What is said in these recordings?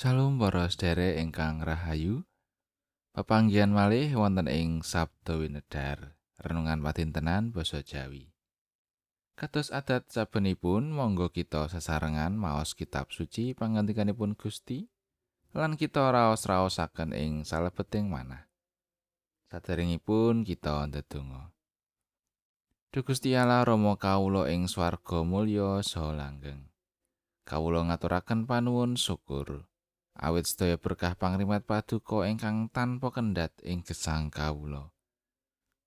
Shalom para sedherek ingkang rahayu. Pepanggihan malih wonten ing Sabda Winedar, renungan patintenan basa Jawi. Kados adat sabenipun monggo kita sesarengan maos kitab suci pangandikanipun Gusti lan kita raos-raosaken ing salebeting manah. Saderengipun kita ndedonga. Duh Gusti Allah Rama kawula ing swarga mulya saha langgeng. Kawula ngaturaken panuwun syukur. Awit sedaya berkah pangrimat paduka ingkang tanpa kendhat ing gesang kawula.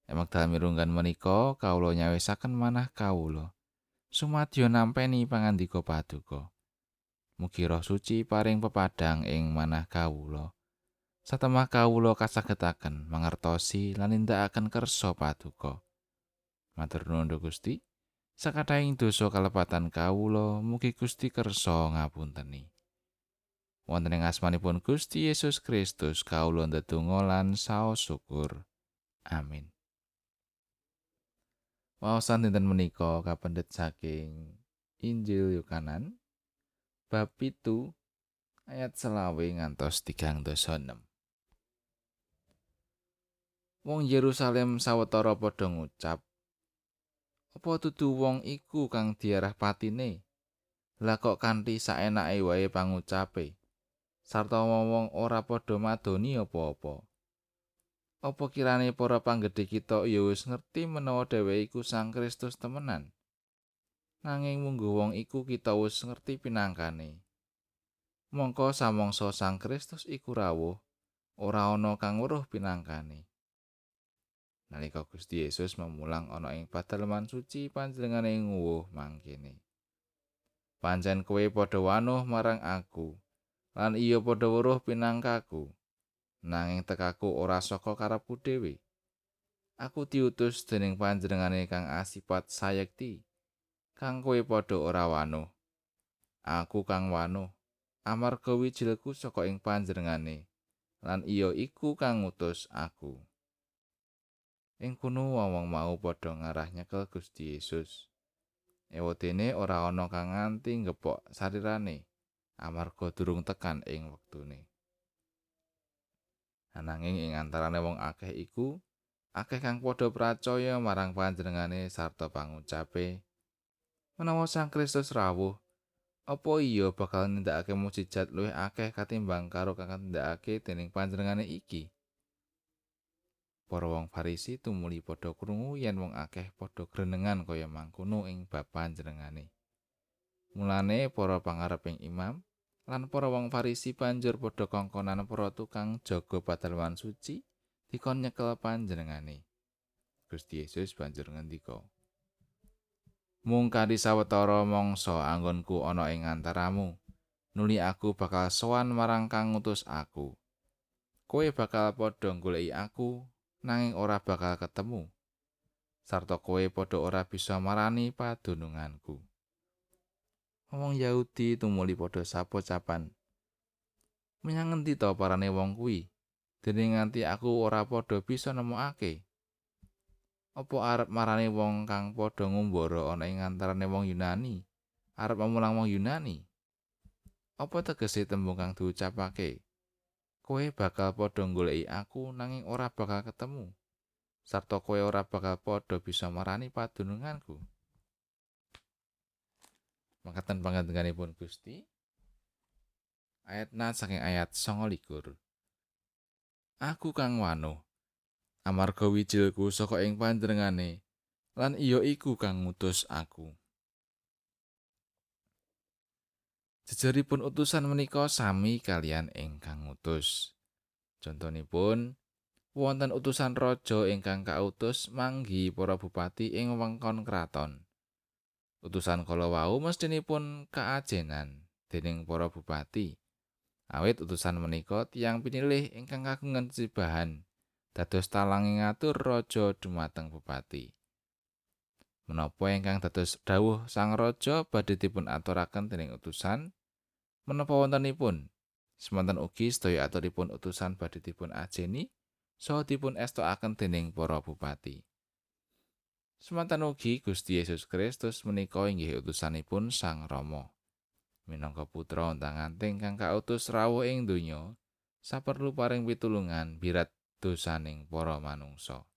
Emak dalem mirunggan menika kawula nyawisaken manah kawula. Sumadyo nampeni pangandika paduka. Mugi roh suci paring pepadang ing manah kawula. Satemah kawula kasagetaken mangertosi lan nindakaken kersa paduka. Matur nuwun Gusti. Sakataing dosa kalepatan kawula mugi Gusti kersa ngapunteni. Wonten ing asmanipun Gusti Yesus Kristus kawula ndedonga lan saos syukur. Amin. Waosan dinten menika kapendet saking Injil Yohanan bab pitu ayat selawe ngantos tigang dosa enam. Wong Yerusalem sawetara padha ngucap, "Apa dudu wong iku kang diarah patine? Lah kok kanthi saenake wae pangucape?" Sarta wong-wong ora padha madoni apa-apa. Apa kirane para panggedhe kita ya wis ngerti menawa dheweke iku Sang Kristus temenan? Nanging munggo wong iku kita wis ngerti pinangkane. Mongko samangsa Sang Kristus iku rawuh, ora ana kang weruh pinangkane. Nalika Gusti Yesus memulang ana ing padaleman suci panjenengane nguwuh mangkene. Pancen kowe padha wanuh marang aku. Lan iya padha weruh pinangkaku. Nanging tekaku ora saka karepku dhewe. Aku diutus dening panjenengane kang asipat sayekti. Kang kowe padha ora wanuh. Aku kang wanuh. Amarga wijilku saka ing panjenengane. Lan iya iku kang ngutus aku. Ing kono wong mau padha ngarah nyekel Gusti Yesus. Ewotene ora ana kang nganti ngepok sarirane amarga durung tekan ing wektune. Ananging ing antarane wong akeh iku, akeh kang padha percaya marang panjenengane sarta pangucape menawa Sang Kristus rawuh, apa iya bakal nindakake mujizat luwih akeh katimbang karo kang nindakake dening panjenengane iki? Para wong Farisi tumuli padha krungu yen wong akeh padha grenengan kaya mangkono ing bab panjenengane. Mulane para pangareping imam lan para wong Farisi banjur padha kongkonan para tukang jaga padalwan suci dikon nyekel panjenengane. Gusti Yesus banjur ngendika. Mung kadi sawetara mangsa anggonku ana ing antaramu. Nuli aku bakal sowan marang kang ngutus aku. Kowe bakal padha goleki aku nanging ora bakal ketemu. Sarta kowe padha ora bisa marani padununganku. Wong Yahudi tumuli padha sapa-capan. Menyang ngendi to parane wong kuwi? Dene nganti aku ora padha bisa nemokake. Apa arep marane wong kang padha ngumbara ana ing antarane wong Yunani? Arep memulang wong Yunani? Apa tegese tembung kang diucapake? Kowe bakal padha goleki aku nanging ora bakal ketemu. Sarta kowe ora bakal padha bisa marani padununganku. Mangkatan pangandikanipun Gusti ayat na saking ayat songo likur aku kang wano amarga wijilku saka ing panjenengane lan iya iku kang ngutus aku Jejeripun utusan menika sami kalian ingkang ngutus. Contonipun, wonten utusan raja ingkang kautus manggi para bupati ing wewengkon kraton. Utusan kala wau mestinipun kaajenan dening para bupati. Awit utusan menika tiang pinilih ingkang kagungan sibahan dados talang ngatur raja dumateng bupati. Menapa ingkang dados dawuh sang raja badhe dipun aturaken dening utusan? Menapa wontenipun? Semanten ugi sedaya aturipun utusan badhe dipun ajeni saha dipun estokaken dening para bupati. Semantan ugi Gusti Yesus Kristus menika inggih utusanipun Sang Rama. minangka putra ontang-anting kang kautus rawuh ing donya saperlu paring pitulungan birat dosaning para manungsa.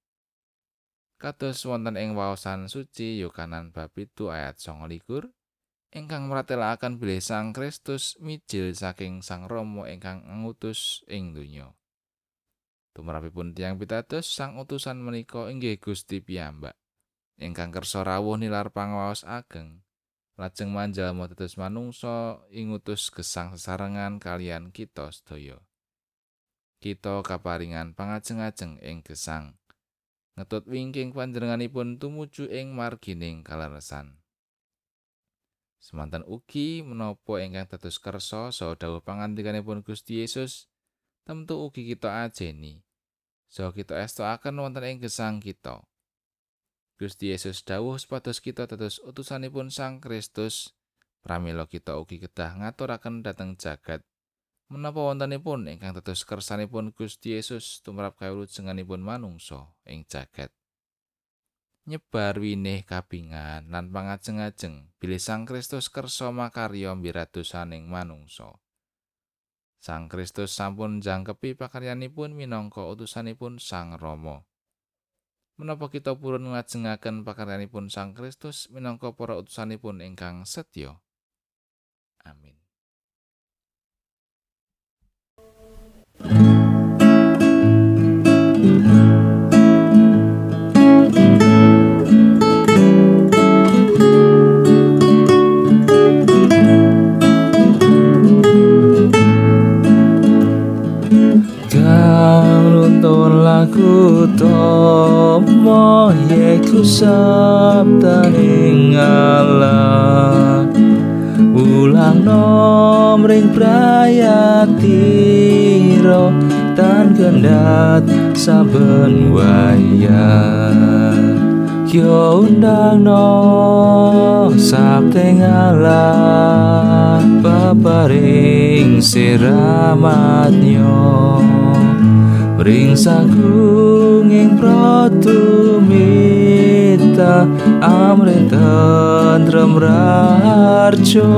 Kados wonten ing waosan suci Yohanan bab 7 ayat 29 ingkang mratelaken bilih Sang Kristus mijil saking Sang Rama ingkang ngutus ing donya. Tumrapipun tiang pitados sang utusan menika inggih Gusti piyambak ingkang kersa rawuh nilar pangawas ageng lajeng manjalma dados manungsa ing utus gesang sesarengan kalian kita sedaya. Kita kaparingan pangajeng-ajeng ing gesang. Ngetut wingking panjenenganipun tumuju ing margining kaleresan. Semantan ugi menapa ingkang dados kersa saha dawuh pangandikanipun Gusti Yesus, tentu ugi kita ajeni. Saha kita estoaken wonten ing gesang kita. Gusti Yesus dawuh supados kita dados utusanipun Sang Kristus. Pramila kita ugi kedah ngaturaken dhateng jagat. Menapa wontenipun ingkang dados kersanipun Gusti Yesus tumrap kawulujenganipun manungsa ing jagat. Nyebar winih kabingan lan pangajeng-ajeng bilih Sang Kristus kersa makarya mbiradosaning manungsa. Sang Kristus sampun jangkepi pakaryanipun minangka utusanipun Sang Rama menapa kita purun ngajengaken pakaryanipun Sang Kristus minangka para utusanipun ingkang setya. Amin. Aku tomo yeku sabdaning Allah. Ulang nomring prayatiro tan gendat saben waya Yo undang no sabdeng Allah Baparing siramatnyo ring sagung ing pratumita amrih tentrem raharjo